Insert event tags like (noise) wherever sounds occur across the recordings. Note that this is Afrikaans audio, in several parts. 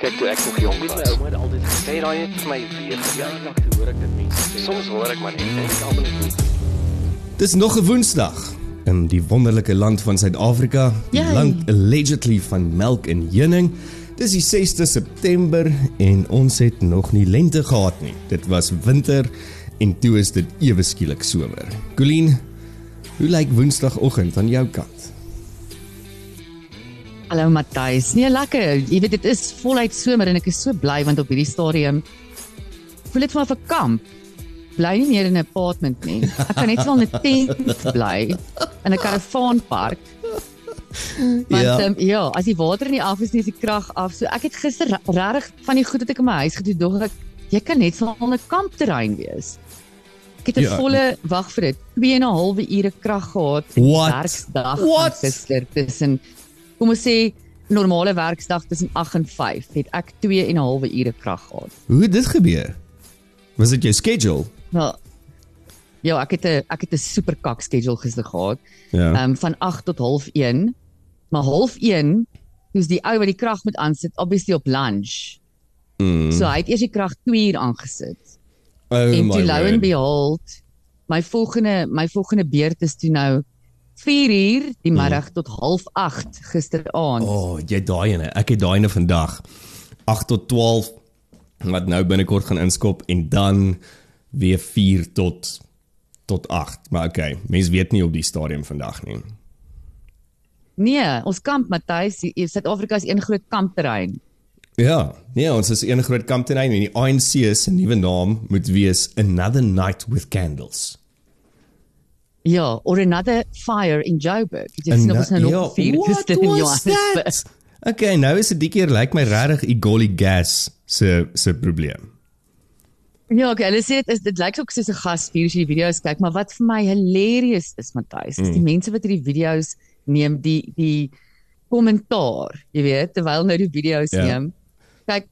Kyk toe ek nog jonk was. My ouma het altyd gesê daai het vir my weer toe hoor ek dit mense sê. Soms hoor ek maar net en ek almal net. Dis nog 'n Woensdag in die wonderlike land van Suid-Afrika, land allegedly van melk en heuning. Dis die 6de September en ons het nog nie lente gehad nie. Dit was winter en toe is dit ewe skielik somer. Colleen, hoe lyk Woensdagoggend aan jou kant? Hallo Matthys. Nee, lekker. Jy weet dit is voluit somer en ek is so bly want op hierdie stadium voel dit vir my 'n kamp. Bly nie meer in 'n apartment nie. Ek kan net wel in 'n tent bly in 'n karavaanpark. Want Ja. Um, ja, as die water nie af is nie, is die krag af. So ek het gister regtig van die goed wat ek in my huis gedoen, dog ek jy kan net wel 'n kampterrein wees. Ek het 'n Ja. volle wag vir dit 2 en 'n halwe ure krag gehad in die werksdag gister tussen kom ons sê normale werksdag tussen 8 en 5 het ek 2 en 'n halwe ure krag gehad. Hoe het dit gebeur? Was dit jou schedule? Wel Ja, ek het 'n ek het 'n super kak schedule gister gehad. Ja. Ehm um, van 8 tot 0.30. Maar 0.30 dis die ou wat die krag moet aansit obviously op lunch. Mm. So hy het eers die krag 2 uur aangesit. oh en my toe lou en behold my volgende my volgende beurt is toe nou 4 uur die middag tot 08:30 gisteraand. O, oh, jy daai ene. Ek het daai ene vandag 8 tot 12 wat nou binnekort gaan inskop en dan weer 4 tot tot 8. Maar okay, mense weet nie op die stadium vandag nie. Nee, ons kamp Matthys, Suid-Afrika is een groot kampterrein. Ja, nee, ons is een groot kampterrein en die ANC se nuwe naam moet wees Another Night with Candles. Ja, or another fire in Joburg. Jy sien Ano- ons nou nog what gister in Johannesburg. Okay, nou is dit die keer lyk like my regtig Igoli gas se se probleem. Ja, okay, hulle sê dit is dit lyk ook soos 'n gasvuur as jy die video's kyk, maar wat vir my hilarious is, Matthys, is die mense wat hierdie video's neem, die die kommentaar, jy weet, terwyl nou die video's Ja. neem. Kyk,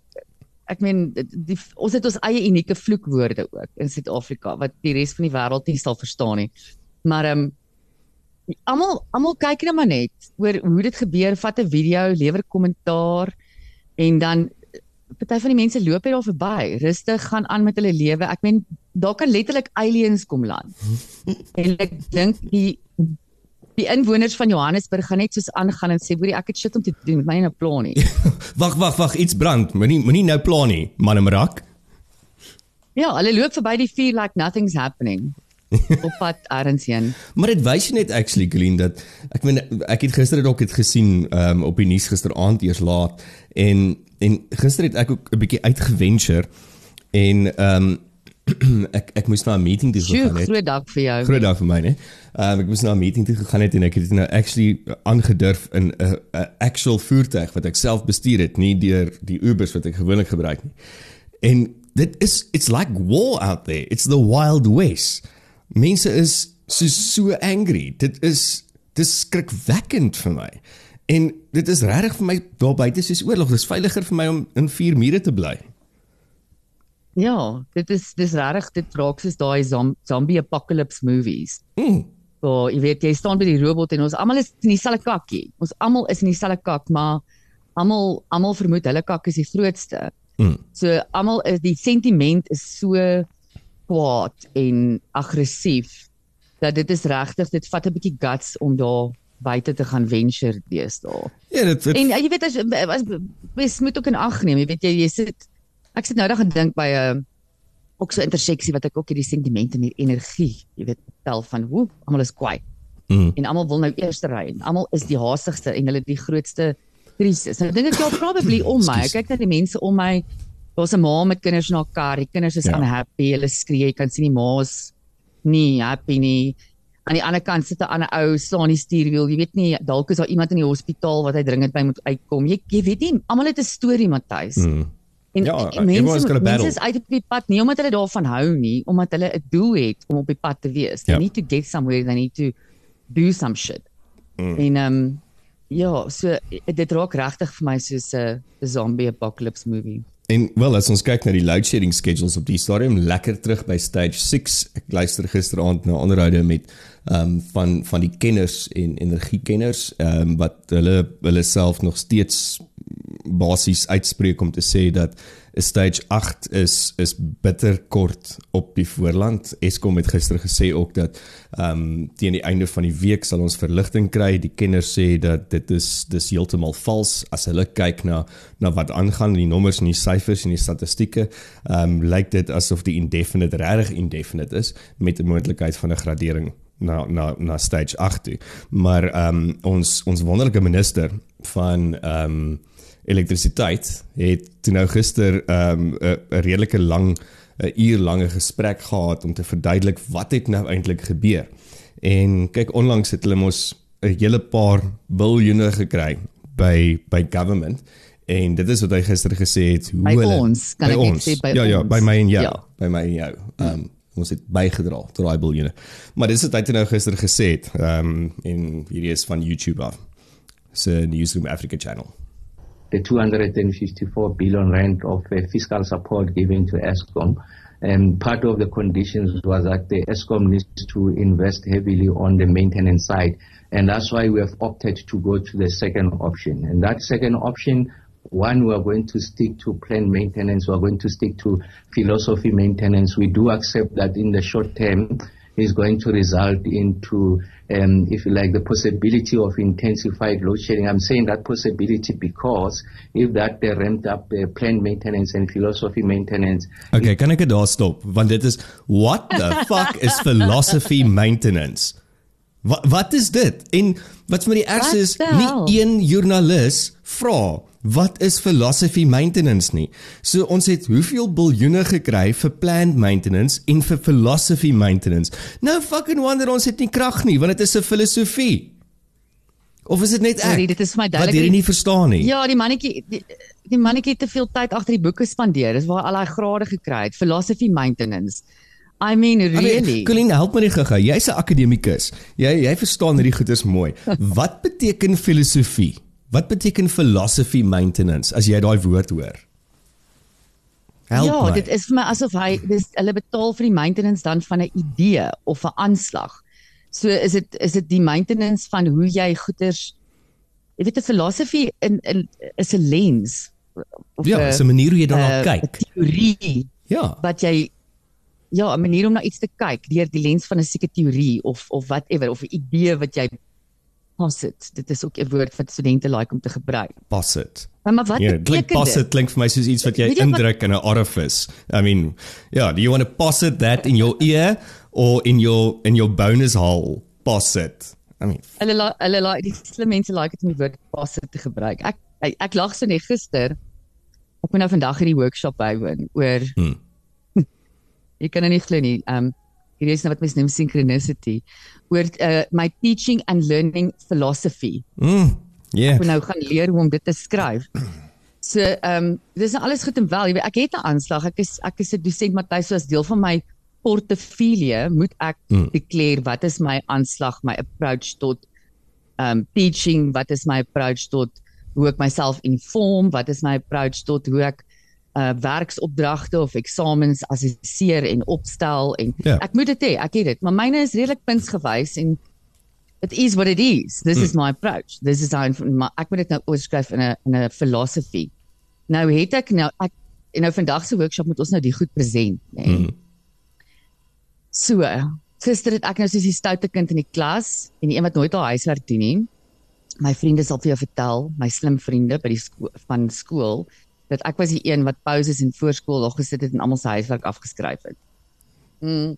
ek meen die ons het ons eie unieke vloekwoorde ook in Suid-Afrika wat die res van die wêreld nie sal verstaan nie. Maar ehm um, almal almal kyk net maar net oor hoe dit gebeur, vat 'n video, lewer kommentaar en dan party van die mense loop net daar verby, rustig gaan aan met hulle lewe. Ek meen daar kan letterlik aliens kom land. en ek dink die die inwoners van Johannesburg gaan net soos aangaan en sê, "Boerie, ek het shit om te doen, my nie 'n plan nie." (laughs) Wag, wag, wag, iets brand. Moenie moenie nou pla nie, man in rak. ja, hulle loop verby die vuur like nothing's happening. (laughs) op pad ergens heen. Maar dit wys net actually Colleen dat ek meen ek het gister dit ook het gesien um, op die nuus gisteraand eers laat en en gister het ek ook 'n bietjie uitgeventure en ehm um, (clears throat) ek ek moes na 'n meeting toe gegaan het. groot dag vir jou. Groot dag vir my, né? Ehm ek moes na 'n meeting toe gegaan het en ek het nou actually aangedurf in 'n 'n actual voertuig wat ek self bestuur het, nie deur die Ubers wat ek gewoonlik gebruik nie. En dit is it's like war out there. It's the wild west. Mense is so so angry. Dit is dis skrikwekkend vir my. En dit is regtig vir my daar buite soos oorlog. Dis veiliger vir my om in vier mure te bly. Ja, dit is dis regtig dit raak soos daai zom, zombie apocalypse movies. Mm. So, jy weet jy staan by die robot en ons almal is in dieselfde kakkie. Ons almal is in dieselfde kak, maar almal almal vermoed hulle kak is die grootste. Mm. So almal is die sentiment is so kwaad en aggressief dat dit is regtig dit vat 'n bietjie guts om daar buite te gaan venture deesdae. Ja, dit, dit En uh, jy weet as as mens moet ook in ag neem, jy weet jy, jy sit ek sit nou daag gedink by 'n uh, ook so interseksie wat ek ook hierdie sentiment en die energie, jy weet, tel van hoe almal is kwaai Mm. en almal wil nou eerste ry en almal is die haasigste en hulle die grootste krisis. Nou dink ek ja probably om my. Ek kyk na die mense om my. Daar's 'n ma met kinders in haar kar. Die kinders is Ja. unhappy. Hulle skree. Jy kan sien die ma's nie happy nie. Aan die ander kant sit 'n ander ou staan die stuurwiel. Jy weet nie dalk is daar iemand in die hospitaal wat hy dringend by moet uitkom. Jy jy weet nie almal het 'n storie, Matthys. Mm. En, Ja, en mense mense is uit op die pad nie omdat hulle daarvan hou nie, omdat hulle 'n doel het om op die pad te wees. They Ja. need to get somewhere, they need to do some shit. Mm. En ehm um, ja, so dit raak regtig vir my soos 'n zombie apocalypse movie. En wel as ons kyk na die load shedding schedules op die stadium lekker terug by stage 6. Ek luister gisteraand na onderhoude met ehm um, van van die kenners en energiekenners ehm um, wat hulle hulle self nog steeds basies uitspreek om te sê dat stage 8 is is bitter kort op die voorland. Eskom het gister gesê ook dat ehm um, teen die einde van die week sal ons verligting kry. Die kenners sê dat dit is dis heeltemal vals as hulle kyk na na wat aangaan die nommers en die syfers en die statistieke. Ehm um, lyk dit asof die indefinite reg indefinite is met 'n moontlikheid van 'n gradering na na na stage 8 toe. Maar ehm um, ons ons wonderlike minister van ehm um, elektrisiteit het toe nou gister ehm um, 'n redelike lang 'n uur lange gesprek gehad om te verduidelik wat het nou eintlik gebeur. En kyk onlangs het hulle mos 'n hele paar biljoene gekry by by government en dit is wat hy gister gesê het hoe by hulle ons, kan by ons sê by ja ja ons. by my en jou ja. by my en jou ehm um, ons het bygedra tot daai biljoene. Maar dis wat hy nou gister gesê het. Ehm um, en hierdie is van YouTube af. So Newsroom Africa channel. The 254 billion rand of uh, fiscal support given to Eskom and part of the conditions was that the Eskom needs to invest heavily on the maintenance side and that's why we have opted to go to the second option and that second option One, we are going to stick to plan maintenance. We are going to stick to philosophy maintenance. We do accept that in the short term is going to result into, um, if you like, the possibility of intensified load shedding. I'm saying that possibility because if that uh, ramped up uh, plan maintenance and philosophy maintenance. Okay, kan ek dit daar stop? Want dit is what the (laughs) fuck is philosophy maintenance? Wat wat is dit? En wat vir my die ergste is, nie een joernalis vra wat is philosophy maintenance nie. So ons het hoeveel biljoene gekry vir planned maintenance en vir philosophy maintenance. Nou fucking wonder ons het nie krag nie want dit is 'n filosofie. Of is dit net ek? Sorry, dit is vir my duidelik. Wat jy nie verstaan nie. Ja, die mannetjie die, die mannetjie het te veel tyd agter die boeke spandeer. Dis waar al daai grade gekry het. Philosophy maintenance. I mean really. Colleen, help my net gou-gou. Jy's 'n akademikus. Jy jy verstaan hierdie goeders mooi. Wat beteken filosofie? Wat beteken philosophy maintenance as jy daai woord hoor? Help ja, my. dit is vir my asof hy dis hulle betaal vir die maintenance dan van 'n idee of 'n aanslag. So is dit is dit die maintenance van hoe jy goeders jy weet 'n philosophy in in is 'n lens of Ja, is 'n manier hoe jy daarna kyk. 'n Teorie. Ja. Wat jy ja, 'n manier om na iets te kyk deur die lens van 'n sekere teorie of of whatever of 'n idee wat jy posit. Dit is ook 'n woord wat studente like om te gebruik. Posit. Maar, maar wat yeah, beteken dit? Posit klink vir my soos iets wat jy indruk in 'n orifice. I mean, yeah, do you want to posit that in your ear or in your in your bonus hole? Posit. I mean, hulle hulle like die slim mense like dit om die woord posit te gebruik. Ek ek, ek lag so net gister op nou vandag hierdie workshop bywoon oor hmm. Jy kan nie glo nie. Um hierdie is nou wat mens noem synchronicity oor uh, my teaching and learning philosophy. Mm. Ja. Yeah. Ek nou gaan leer hoe om dit te skryf. So, ehm um, dis nou alles goed en wel. Jy weet, ek het 'n aanslag. Ek is ek is 'n dosent Matthys, so as deel van my portefeulje moet ek mm. declare wat is my aanslag, my approach tot ehm um, teaching, wat is my approach tot hoe ek myself inform, wat is my approach tot hoe ek uh werksopdragte of eksamens assesseer en opstel en yeah. ek moet dit hê, ek het dit, maar myne is redelik punsgewys en it is what it is. This mm. is my approach. This is how my, ek moet dit nou oorskryf in 'n in 'n philosophy. Nou het ek nou ek en nou vandag se workshop moet ons nou die goed present, nê. Nee. Mm. So, gister het ek nou soos die stoute kind in die klas en die een wat nooit haar huiswerk doen nie. My vriende sal vir jou vertel, my slim vriende by die skool van skool, dat ek was die een wat pauses en voorskool nog gesit het en almal se huiswerk afgeskryf het. Mm.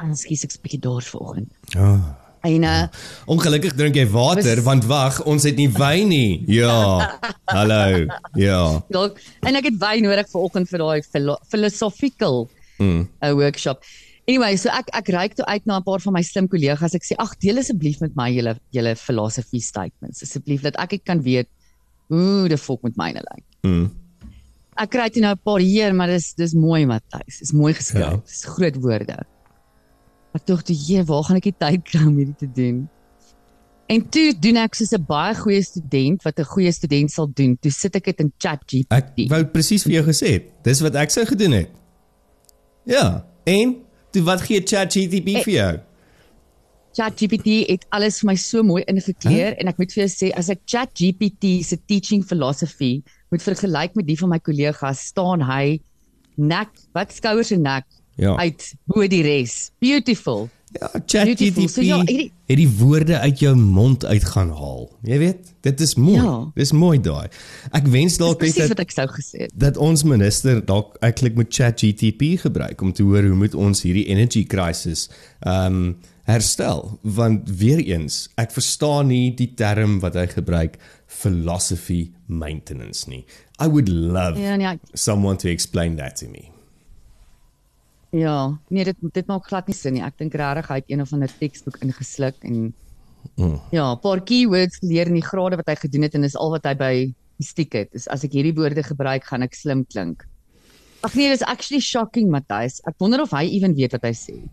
Ons kies ek spesiaal daar vanoggend. Ja. Oh. En uh, ongelukkig drink jy water was, want wag, ons het nie wyn nie. Ja. (laughs) Hallo. Ja. Dalk en ek het wyn nodig vanoggend vir daai philo philosophical mm. uh, workshop. Anyway, so ek ek reik toe uit na 'n paar van my slim kollegas. Ek sê ag, deel asseblief met my julle julle philosophy statements. Asseblief dat ek kan weet Ooh, die fok met myne lyk. Mm. Ek kry dit nou 'n paar hier, maar dis dis mooi Matthys. Dis mooi geskryf. Ja. Dis groot woorde. Ek dink toe, "Jee, waar gaan ek die tyd kry om hierdie te doen?" En toe doen ek soos 'n baie goeie student wat 'n goeie student sal doen. Toe sit ek dit in ChatGPT. Ek wou presies vir jou gesê het. Dis wat ek sou gedoen het. Ja, en toe wat gee ChatGPT vir jou? ChatGPT het alles vir my so mooi ingekleer huh? en ek moet vir jou sê as ek ChatGPT se teaching philosophy moet vergelyk met die van my kollegas, staan hy nek, wat skouers en nek Ja. uit bo die res. Beautiful. Ja, Beautiful. So ChatGPT ja, hierdie- het die woorde uit jou mond uit gaan haal. Jy weet, dit is mooi. Ja. Dis mooi daai. Ek wens dalk net dat wat ek sou gesê het. dat ons minister dalk eintlik met ChatGPT gebruik om te hoor hoe moet ons hierdie energy crisis ehm um, herstel want weer eens ek verstaan nie die term wat hy gebruik philosophy maintenance nie. I would love Ja, nee, ek- someone to explain that to me. ja, nee, dit dit maak glad nie sin nie. Ek dink regtig hy het een of ander teksboek ingesluk en Mm. ja, 'n paar keywords geleer in die grade wat hy gedoen het en dis al wat hy by stiek het. Is as ek hierdie woorde gebruik, gaan ek slim klink. Ag nee, dis actually shocking, Matthys. Ek wonder of hy ewen weet wat hy sê.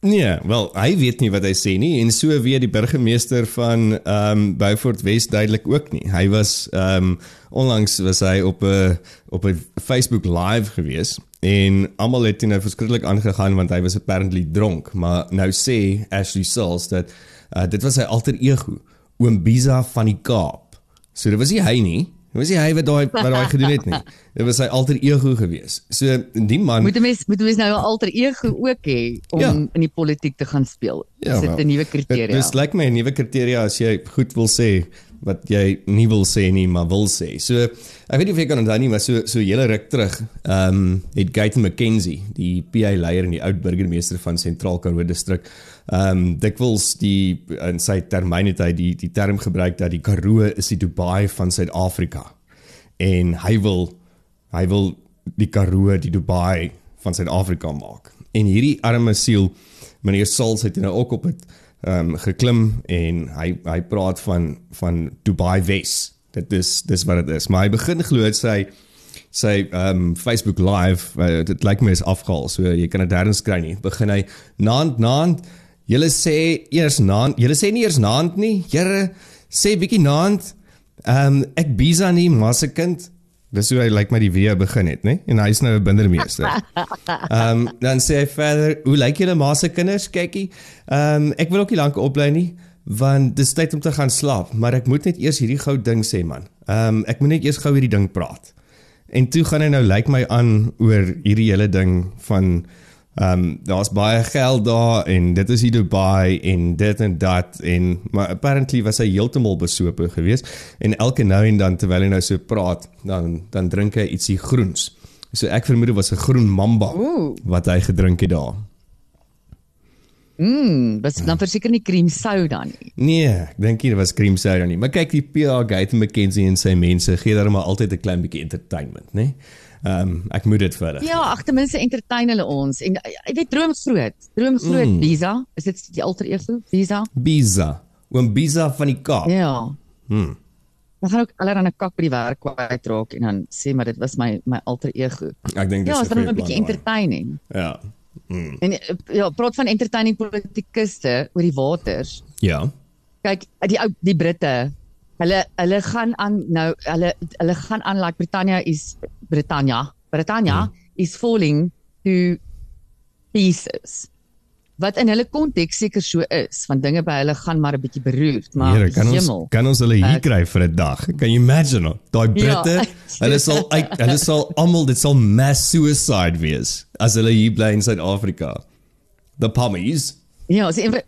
Nee, wel, hy weet nie wat hy sê nie en so weet die burgemeester van ehm um, Beaufort Wes duidelik ook nie. Hy was ehm um, onlangs was hy op 'n op 'n Facebook live gewees en almal het toe nou verskriklik aangegaan want hy was apparently dronk, maar nou sê Ashley Sills dat uh, dit was sy alter ego, oom Biza van die Kaap. So dit was nie hy nie. Dit was nie hy wat daai wat daai gedoen het nie. (laughs) Dit was sy alter ego gewees. So die man Moet 'n mens moet 'n mens nou 'n alter ego ook hê om Ja. in die politiek te gaan speel. is dit 'n nuwe Dit kriteria? dis lyk my 'n nuwe kriteria as jy goed wil sê wat jy nie wil sê nie, maar wil sê. So ek weet nie of jy kan onthou nie, maar so so hele ruk terug, ehm um, het Gayton McKenzie, die PA leier en die oud burgemeester van Sentraal Karoo distrik, ehm um, dikwels die in sy termyn het hy die die term gebruik dat die Karoo is die Dubai van Suid-Afrika. En hy wil hy wil die Karoo die Dubai van Suid-Afrika maak. En hierdie arme siel meneer Sals het nou ook op dit ehm um, geklim en hy hy praat van van Dubai Wes. Dit is dis wat dit is. Maar hy begin glo dit sy sy ehm Facebook live, uh, dit lyk my is afgehaal. So jy kan dit nêrens kry nie. Begin hy naand naand Julle sê eers naand, julle sê nie eers naand nie. Here sê bietjie naand. Ehm um, ek Biza nie, maar se kind. Dis hoe hy lyk like my die weer begin het, né? En hy's nou 'n bindermeester. (laughs) Ehm um, dan sê hy verder, "Hoe lyk julle ma se kinders, kykie? Ehm um, ek wil ook nie lank opbly nie, want dis tyd om te gaan slaap, maar ek moet net eers hierdie gou ding sê man. Ehm um, ek moet net eers gou hierdie ding praat." En toe gaan hy nou lyk like my aan oor hierdie hele ding van ehm um, daar's baie geld daar en dit is die Dubai en dit en dat en maar apparently was hy heeltemal besope geweest en elke nou en dan terwyl hy nou so praat, dan dan drink hy ietsie groens. So ek vermoed dit was 'n groen mamba Ooh. wat hy gedrink het daar. Mm, was dan verseker nie cream soda nie. Nee, ek dink nie dit was cream soda nie, maar kyk die PA Gate McKenzie en sy mense gee daar maar altyd 'n klein bietjie entertainment, né? Ehm um, ek moet dit vir hulle. Ja, ag ten minste entertain hulle ons en uh, jy weet droom groot. Droom groot mm. Visa. Is dit die alter ego? Visa? Biza. Oom Biza van die Kaap. Ja. Hmm. Dan gaan ook allerlei 'n kak by die werk kwytraak en dan sê maar dit was my my alter ego. Ek dink dis Ja, is dan 'n bietjie entertaining. Ja. Mm. En eh, ja, praat van entertaining politikuste oor die waters. Ja. Kyk, die ou die Britte, hulle hulle gaan aan nou hulle hulle gaan aan like Britannia is Britannia. Britannia Hmm. is falling to pieces. Wat in hulle konteks seker so is, want dinge by hulle gaan maar 'n bietjie beroerd, maar Here, kan ons hemel. kan ons hulle hier Ek- kry vir 'n dag? Kan you imagine? Daai Ja. Britte, hulle sal uit hulle sal almal dit sal mass suicide wees as hulle hier bly in Suid-Afrika. The pommies. Ja, so een van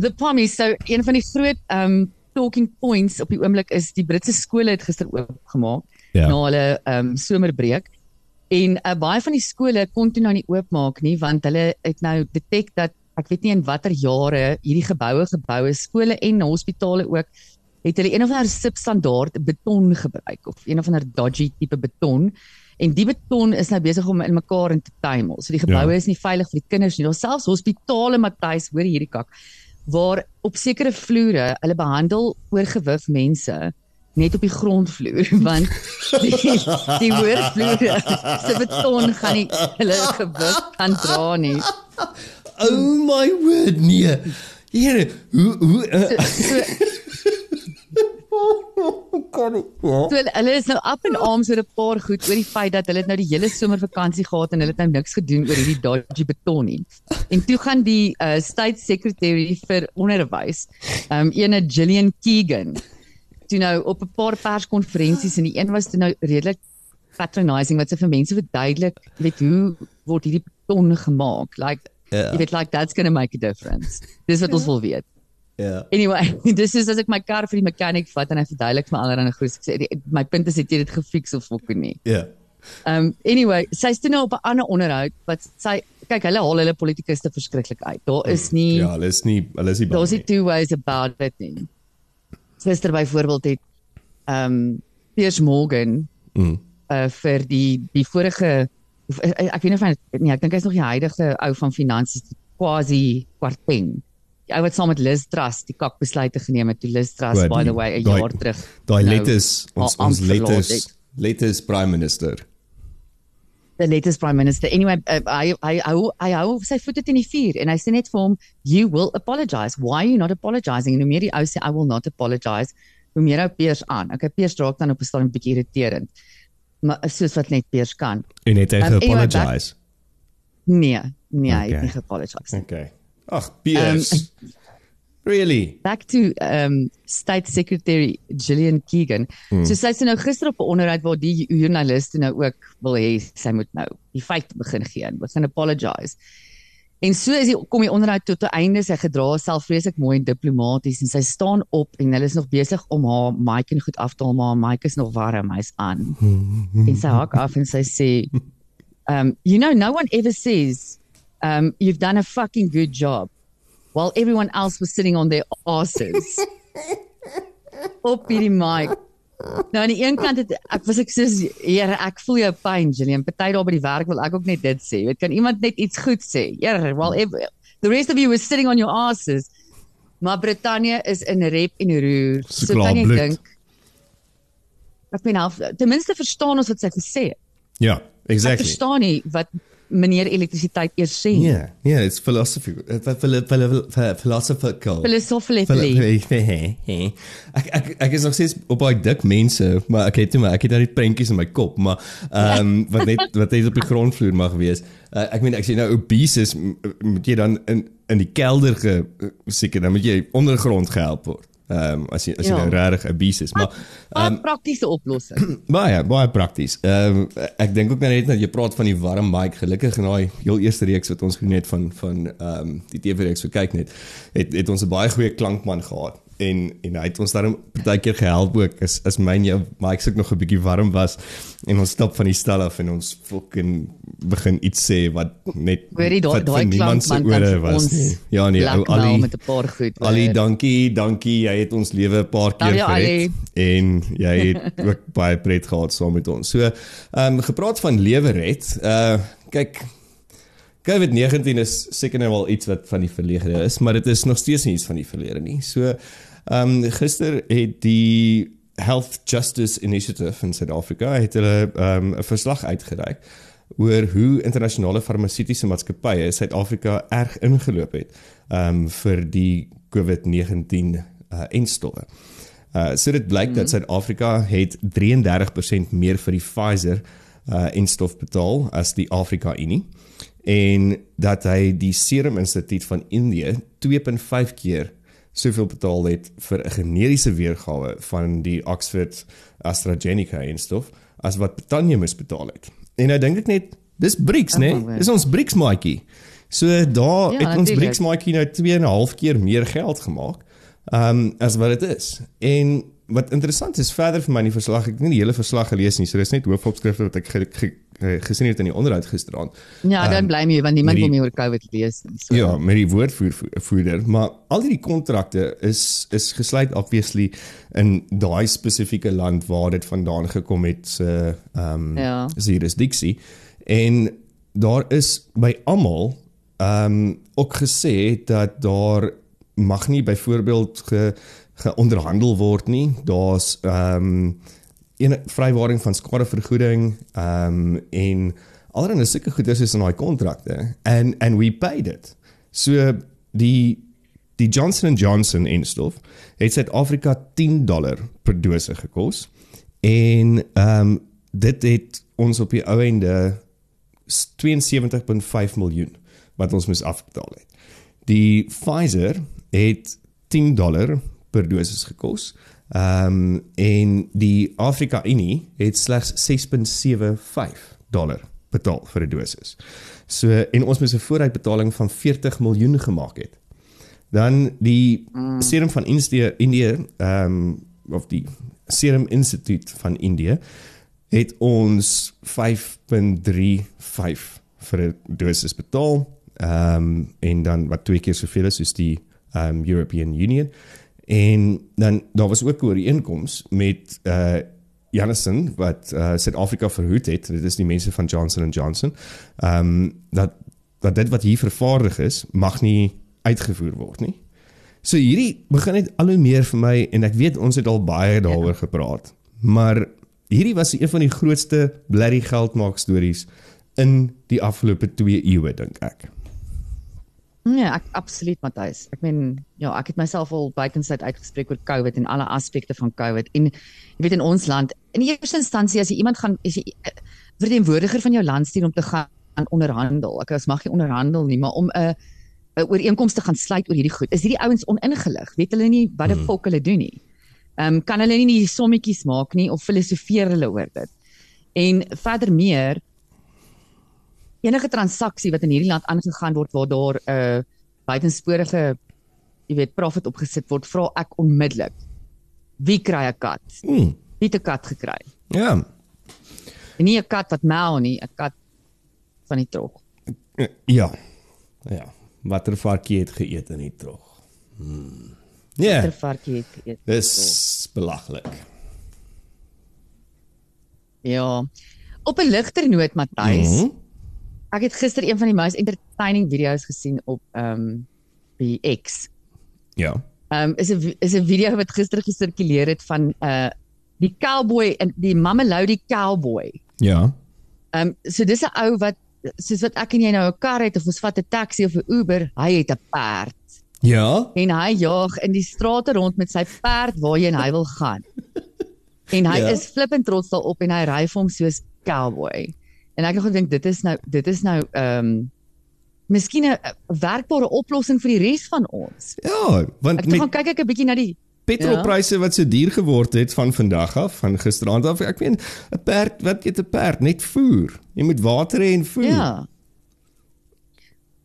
the pommies, so een van die groot um talking points op die oomblik is die Britse skole het gister oopgemaak Ja. na hulle um somerbreek. En uh, baie van die skole kon toe nou nie oopmaak nie want hulle het nou detect dat ek weet nie in watter jare hierdie geboue gebou is, skole en hospitale ook het hulle een of ander substandaard beton gebruik of een of ander dodgy tipe beton en die beton is nou besig om in mekaar in te tuimel. So die geboue Ja. is nie veilig vir die kinders nie. Daar's selfs hospitale Matthys, hoor hierdie kak, waar op sekere vloere hulle behandel oorgewig mense net op die grondvloer (laughs) want die die hoërvloere se beton gaan nie hulle gewig kan dra nie. (laughs) Oh my word, nee. Here, hoe hoe uh, So, Kan nie. Ja. So hulle, is nou up in arms oor 'n paar goed oor die feit dat hulle nou die hele somervakansie gehad en hulle het nou niks gedoen oor hierdie dodgy beton nie. En toe gaan die uh, state secretary vir onderwys, um ene Gillian Keegan, toe nou op 'n paar perskonferensies en die een was toe nou redelik patronizing wat sy vir mense verduidelik weet hoe word hierdie beton gemaak. Like Ja. jy weet like that's going to make a difference. Dis wat ons wil weet. Ja. Anyway, (laughs) dis is as ek my kar vir die mechanic vat en hy verduidelik my allerlei goed. Ek sê die- my punt is het jy dit gefiks of ook nie. Ja. Um anyway, sy's toe nou op 'n ander onderhoud wat sy kyk hulle haal hulle politikuste verskriklik uit. Daar is nie Ja, hulle is nie hulle is nie daar's nie. two ways about it nie. Gister byvoorbeeld het um Piers Morgan Mm. uh vir die die vorige of, uh, ek weet nie of hy nee, ek dink hy's nog die huidige ou van finansies quasi Kwarteng. Die ou wat saam met Liz Truss die kak besluite geneem het. Die Liz Truss Wat, by the way 'n jaar terug. Daai nou letters ons ons letters letters prime minister. The latest prime minister. Anyway, uh, hy hy hou hy hou sy voete teen die vuur en hy sê net vir hom, "You will apologize. Why are you not apologizing?" En hoe meer die ou sê, "I will not apologize," hoe meer hou Piers aan. Okay, Piers raak dan op 'n stadium bietjie irriterend. Maar soos wat net Piers kan. En het hy Um, anyway, apologize. Nee, nee, hy Okay. het nie geapologize. nie. Okay. Ag, Piers. Really? back to um state secretary Gillian Keegan. Hmm. So sy sê nou gister op 'n onderhoud waar die joernaliste nou ook wil hê sy moet nou die feite begin gee en begin apologize. En so is die kom die onderhoud tot 'n einde. Sy gedra haarself vreeslik mooi en diplomaties en sy staan op en hulle is nog besig om haar mic en goed af te haal, maar haar mic is nog warm, hy's aan. en sy haak af en sy sê (laughs) um you know no one ever says um you've done a fucking good job while everyone else was sitting on their asses. (laughs) Op hierdie mic. Nou aan die een kant het ek was ek sê here ek voel jou pyn Julian party daar by die werk wil ek ook net dit sê. Weet kan iemand net iets goed sê? Here while ever, the rest of you was sitting on your asses. Maar Brittanje is in rep en roer. So kan jy klaar bloed. dink ek meen half ten minste verstaan ons wat sy gesê het. Ja, Ek exactly. verstaan nie wat meneer elektrisiteit eers sê. nie. Yeah, yeah, it's philosophy phil- phil- phil- philosophical. Philosophically. (laughs) ek ek ek is nog steeds op daai dik mense, maar ek het toe maar ek het nou net prentjies in my kop, maar ehm um, (laughs) wat net wat net op die grondvloer mag wees. Uh, ek meen ek sê nou obese is moet jy dan in in die kelder ge seker dan moet jy ondergrond gehelp word. Ehm um, as jy as jy Ja. nou regtig obese is, maar Ehm praktiese oplossing. (clears throat) Baie baie prakties. Ehm um, ek dink ook net dat jy praat van die warm mic. Gelukkig in daai heel eerste reeks wat ons gedoen het van van ehm um, die TV-reeks wat kyk net, het het ons 'n baie goeie klankman gehad en en hy het ons daarom baie keer gehelp ook as as myn jou mics ook nog 'n bietjie warm was en ons stap van die stel af en ons fucking begin iets sê wat net daai wat vir daai se klankman kan ore was nie. Ja nee, ou Ali met 'n paar goed. Ali, hoor. dankie, dankie. Jy het ons lewe 'n paar keer Love you, gered en jy het (laughs) ook baie pret gehad saam met ons. So, ehm um, gepraat van lewe red. Uh kyk COVID-19 is seker nou al iets wat van die verlede is, maar dit is nog steeds nie iets van die verlede nie. So, ehm um, gister het die Health Justice Initiative in Suid-Afrika het hulle ehm um, 'n verslag uitgereik oor hoe internasionale farmaseutiese maatskappye Suid-Afrika erg ingeloop het um vir die COVID-19 uh, enstowwe. Uh so dit blyk mm. dat Suid-Afrika het 33% meer vir die Pfizer uh enstof betaal as die Afrika Unie en dat hy die Serum Instituut van Indië 2.5 keer soveel betaal het vir 'n generiese weergawe van die Oxford AstraZeneca enstof as wat Brittanje moes betaal het. En nou dink ek net dis BRICS, né? Nee? Dis ons BRICS maatjie. So daar Ja, het ons. BRICS maatjie nou 2 en 'n half keer meer geld gemaak. Um as wat dit is. En wat interessant is verder vir my in die verslag, ek het nie die hele verslag gelees nie, so dis net hoofopskrifte wat ek ge, ge, ge, gesien het in die onderhoud gisteraand. Ja, dan bly my want niemand wil meer oor COVID lees nie. So. Ja, met die woordvoerder, maar al die kontrakte is is gesluit obviously in daai spesifieke land waar dit vandaan gekom het se ehm um, Ja. jurisdiksie en daar is by almal ehm um, ook gesê dat daar mag nie byvoorbeeld ge geonderhandel word nie. Daar's ehm um, 'n vrywaring van skadevergoeding ehm um, en allerlei sulke goeders is in daai kontrakte and and we paid it. So die die Johnson & Johnson enstof het Suid-Afrika 10 dollar per dose gekos en ehm um, dit het ons op die ou einde 72.5 miljoen wat ons moes afbetaal het. Die Pfizer het 10 dollar per dosis gekos. Ehm um, en die Afrika Unie het slegs 6.75 dollar betaal vir 'n dosis. So en ons moes 'n vooruitbetaling van 40 miljoen gemaak het. Dan die mm. Serum van Indië Indië ehm um, of die Serum Institute van Indië het ons 5.35 vir 'n dosis betaal. Ehm um, en dan wat twee keer soveel is soos die ehm um, European Union. En dan daar was ook 'n ooreenkoms met uh Janssen wat uh Suid-Afrika verhoed het. Dit is die mense van Johnson & Johnson. Ehm um, dat dat dit wat hier vervaardig is, mag nie uitgevoer word nie. So hierdie begin net al hoe meer vir my en ek weet ons het al baie daaroor ja. gepraat. Maar hierdie was een van die grootste blerry geldmaak stories in die afgelope 2 eeue dink ek. Nee, ek absoluut Matthys. Ek meen ja, ek het myself al buitensyd uitgespreek oor COVID en alle aspekte van COVID en jy weet in ons land, in die eerste instansie as jy iemand gaan is jy eh, verteenwoordiger van jou land stuur om te gaan onderhandel. Ek as mag jy onderhandel nie, maar om 'n uh, 'n ooreenkoms te gaan sluit oor hierdie goed. Is hierdie ouens oningelig? Weet hulle nie wat die hmm. volk hulle doen nie? Ehm um, kan hulle nie die sommetjies maak nie of filosofeer hulle oor dit? En verder meer enige transaksie wat in hierdie land aangegaan word waar daar 'n uh, buitensporige jy weet profit opgesit word, vra ek onmiddellik. Wie kry 'n kat? Hmm. Wie het 'n kat gekry? Ja. En nie 'n kat wat mou nie, 'n kat van die trog. Ja. Ja. Watter varkie het geëet in die trog? Hmm. Ja. Yeah. Watter varkie het geëet? Dis belaglik. Ja. Op 'n ligter noot, Matthys. Mm -hmm. Ek het gister een van die most entertaining video's gesien op ehm um, die X. Ja. Ehm um, is 'n is 'n video wat gister gesirkuleer het van uh die cowboy en die Mamelodi cowboy. Ja. Ehm um, so dis 'n ou wat soos wat ek en jy nou 'n kar het of ons vat 'n taxi of 'n Uber, hy het 'n perd. Ja. En hy jaag in die strate rond met sy perd waarheen hy wil gaan. En hy ja. is flippend trots daarop en hy ry vir hom soos cowboy. En ek het gedink dit is nou dit is nou ehm um, miskien 'n werkbare oplossing vir die res van ons. Ja, want ek gaan kyk ek 'n bietjie na die petrolpryse ja? wat so duur geword het van vandag af, van gisteraand af. Ek weet 'n perd, wat eet 'n perd? Net voer. Jy moet water hê en voer. Ja.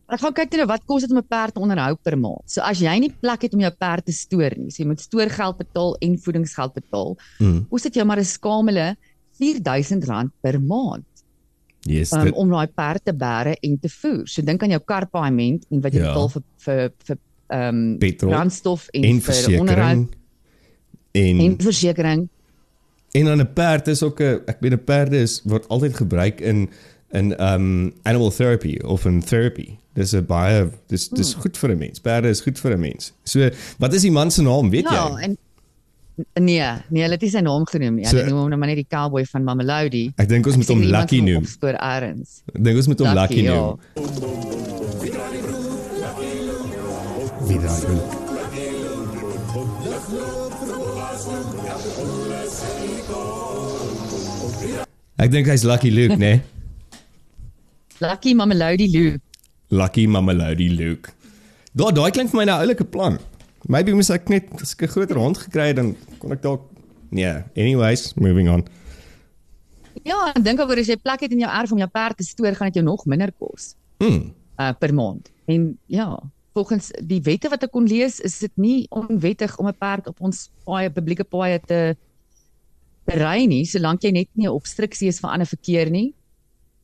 Ek gaan kyk net wat kos dit om 'n perd te onderhou per maand. So as jy nie plek het om jou perd te stoor nie, so jy moet stoorgeld betaal en voedingsgeld betaal. Mm. Kos dit jou maar 'n skamele R4000 per maand. Yes, um, om daai perd te bære en te voer. So dink aan jou karpaaiement en wat jy ja. betaal vir vir vir ehm um, brandstof en, en vir onderhoud en en versekerings. En dan 'n perd is ook 'n ek weet 'n perde is word altyd gebruik in in um animal therapy of in therapy. Dis 'n baie dis dis hmm. goed vir 'n mens. Perde is goed vir 'n mens. So, wat is die man se naam, weet ja, jy? Ja, en Nee, nee, hulle het nie sy naam genoem nie. Hulle so, noem hom nou maar net die cowboy van Mamelodi. Ek dink ons moet hom Lucky noem. Spoor Arends. Ek dink ons moet hom Lucky, ja. noem. Wie dan? Ek dink hy's Lucky Luke, né? Nee? (laughs) Lucky Mamelodi Luke. Lucky Mamelodi Luke. Daai daai klink vir my 'n nou oulike plan. Maybe moet ek net as ek 'n groter hond gekry het dan kon ek dalk nee, anyways, moving on. Ja, ek dink oor as jy plek het in jou erf om jou perd te stoor, gaan dit jou nog minder kos. Mm. Uh per maand. En ja, volgens die wette wat ek kon lees, is dit nie onwettig om 'n perd op ons paaie publieke paaie te ry nie, solank jy net nie 'n obstruksie is vir ander verkeer nie.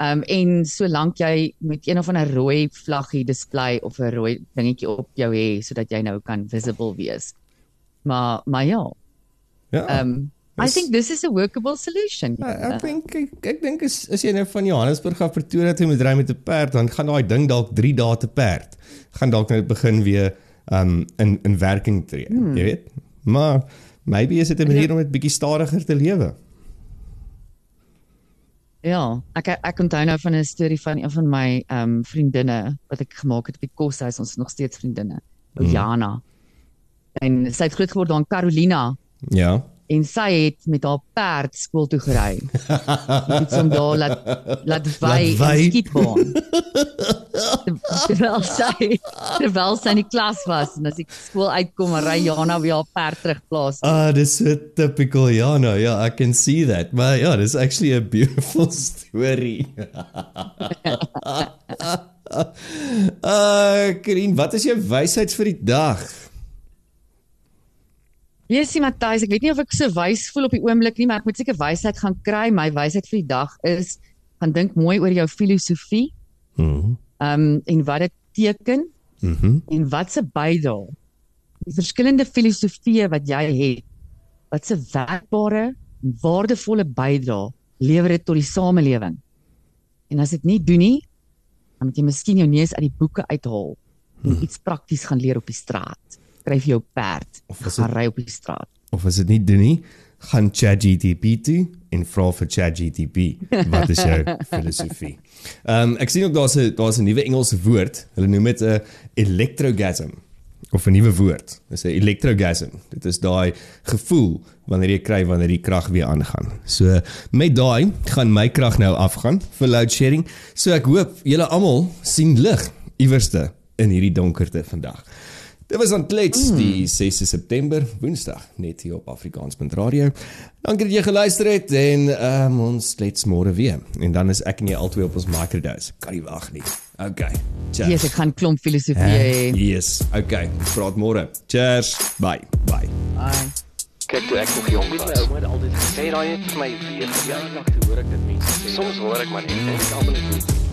Ehm um, en solank jy met een of ander rooi vlaggie display of 'n rooi dingetjie op jou hê sodat jy nou kan visible wees. Maar maar ja. Ja. Ehm um, I think this is a workable solution. Ja, ek dink ek, ek dink as as jy nou van Johannesburg af Pretoria toe moet ry met 'n perd, dan gaan daai ding dalk 3 dae te perd. Gaan dalk net begin weer ehm um, in in werking tree, hmm. jy weet. Maar maybe is dit 'n manier om dit bietjie stadiger te lewe. Ja, ek ek onthou nou van 'n storie van een van my ehm um, vriendinne wat ek gemaak het op die koshuis. Ons is nog steeds vriendinne. mm. Jana. En sy het groot geword daar in Carolina Ja. En sy het met haar perd skool toe gery. Is om daar laat laat wy wy. in skietbaan. terwyl sy terwyl sy in die klas was en as ek skool uitkom en ry Jana weer haar perd terugplaas. Ah, dis so typical Jana. Ja, I can see that. Maar ja, dis actually a beautiful (laughs) story. (laughs) Ah, uh, Karin, wat is jou wysheid vir die dag? Weesie Matthys, ek weet nie of ek so wys voel op die oomblik nie, maar ek moet seker wysheid gaan kry. My wysheid vir die dag is gaan dink mooi oor jou filosofie. Mhm. Ehm um, en wat dit teken Mhm. en wat se bydrae die verskillende filosofieë wat jy het wat se werkbare waardevolle bydrae lewer dit tot die samelewing en as dit nie doen nie dan moet jy miskien jou neus uit die boeke uithaal en Hmm. iets prakties gaan leer op die straat skryf jou perd Of gaan dit- ry op die straat Of as dit nie doen nie, gaan ChatGPT en vra vir ChatGPT wat is jou (laughs) filosofie. Ehm um, ek sien ook daar's 'n daar's 'n nuwe Engelse woord. Hulle noem dit 'n electrogasm of 'n nuwe woord. Dis 'n electrogasm. Dit is daai gevoel wanneer jy kry wanneer die krag weer aangaan. So met daai gaan my krag nou afgaan vir load shedding. So ek hoop julle almal sien lig iewerste in hierdie donkerte vandag. Dit was aan klets mm. die 6 September, Woensdag, net hier op Afrikaans.radio. Dankie dat jy geluister het en um, ons klets môre weer. En dan is ek en jy albei op ons microdose. Kan nie wag nie. Okay. Cheers. yes ek gaan klomp filosofie Eh, hê Yes. Okay. Praat môre. Cheers. Bye. Bye. Bye. Kyk toe ek nog jong was, my ouma het altyd gesê daai het vir my weer verjaardag toe hoor ek dit mense sê. Soms hoor ek maar net en ek almal net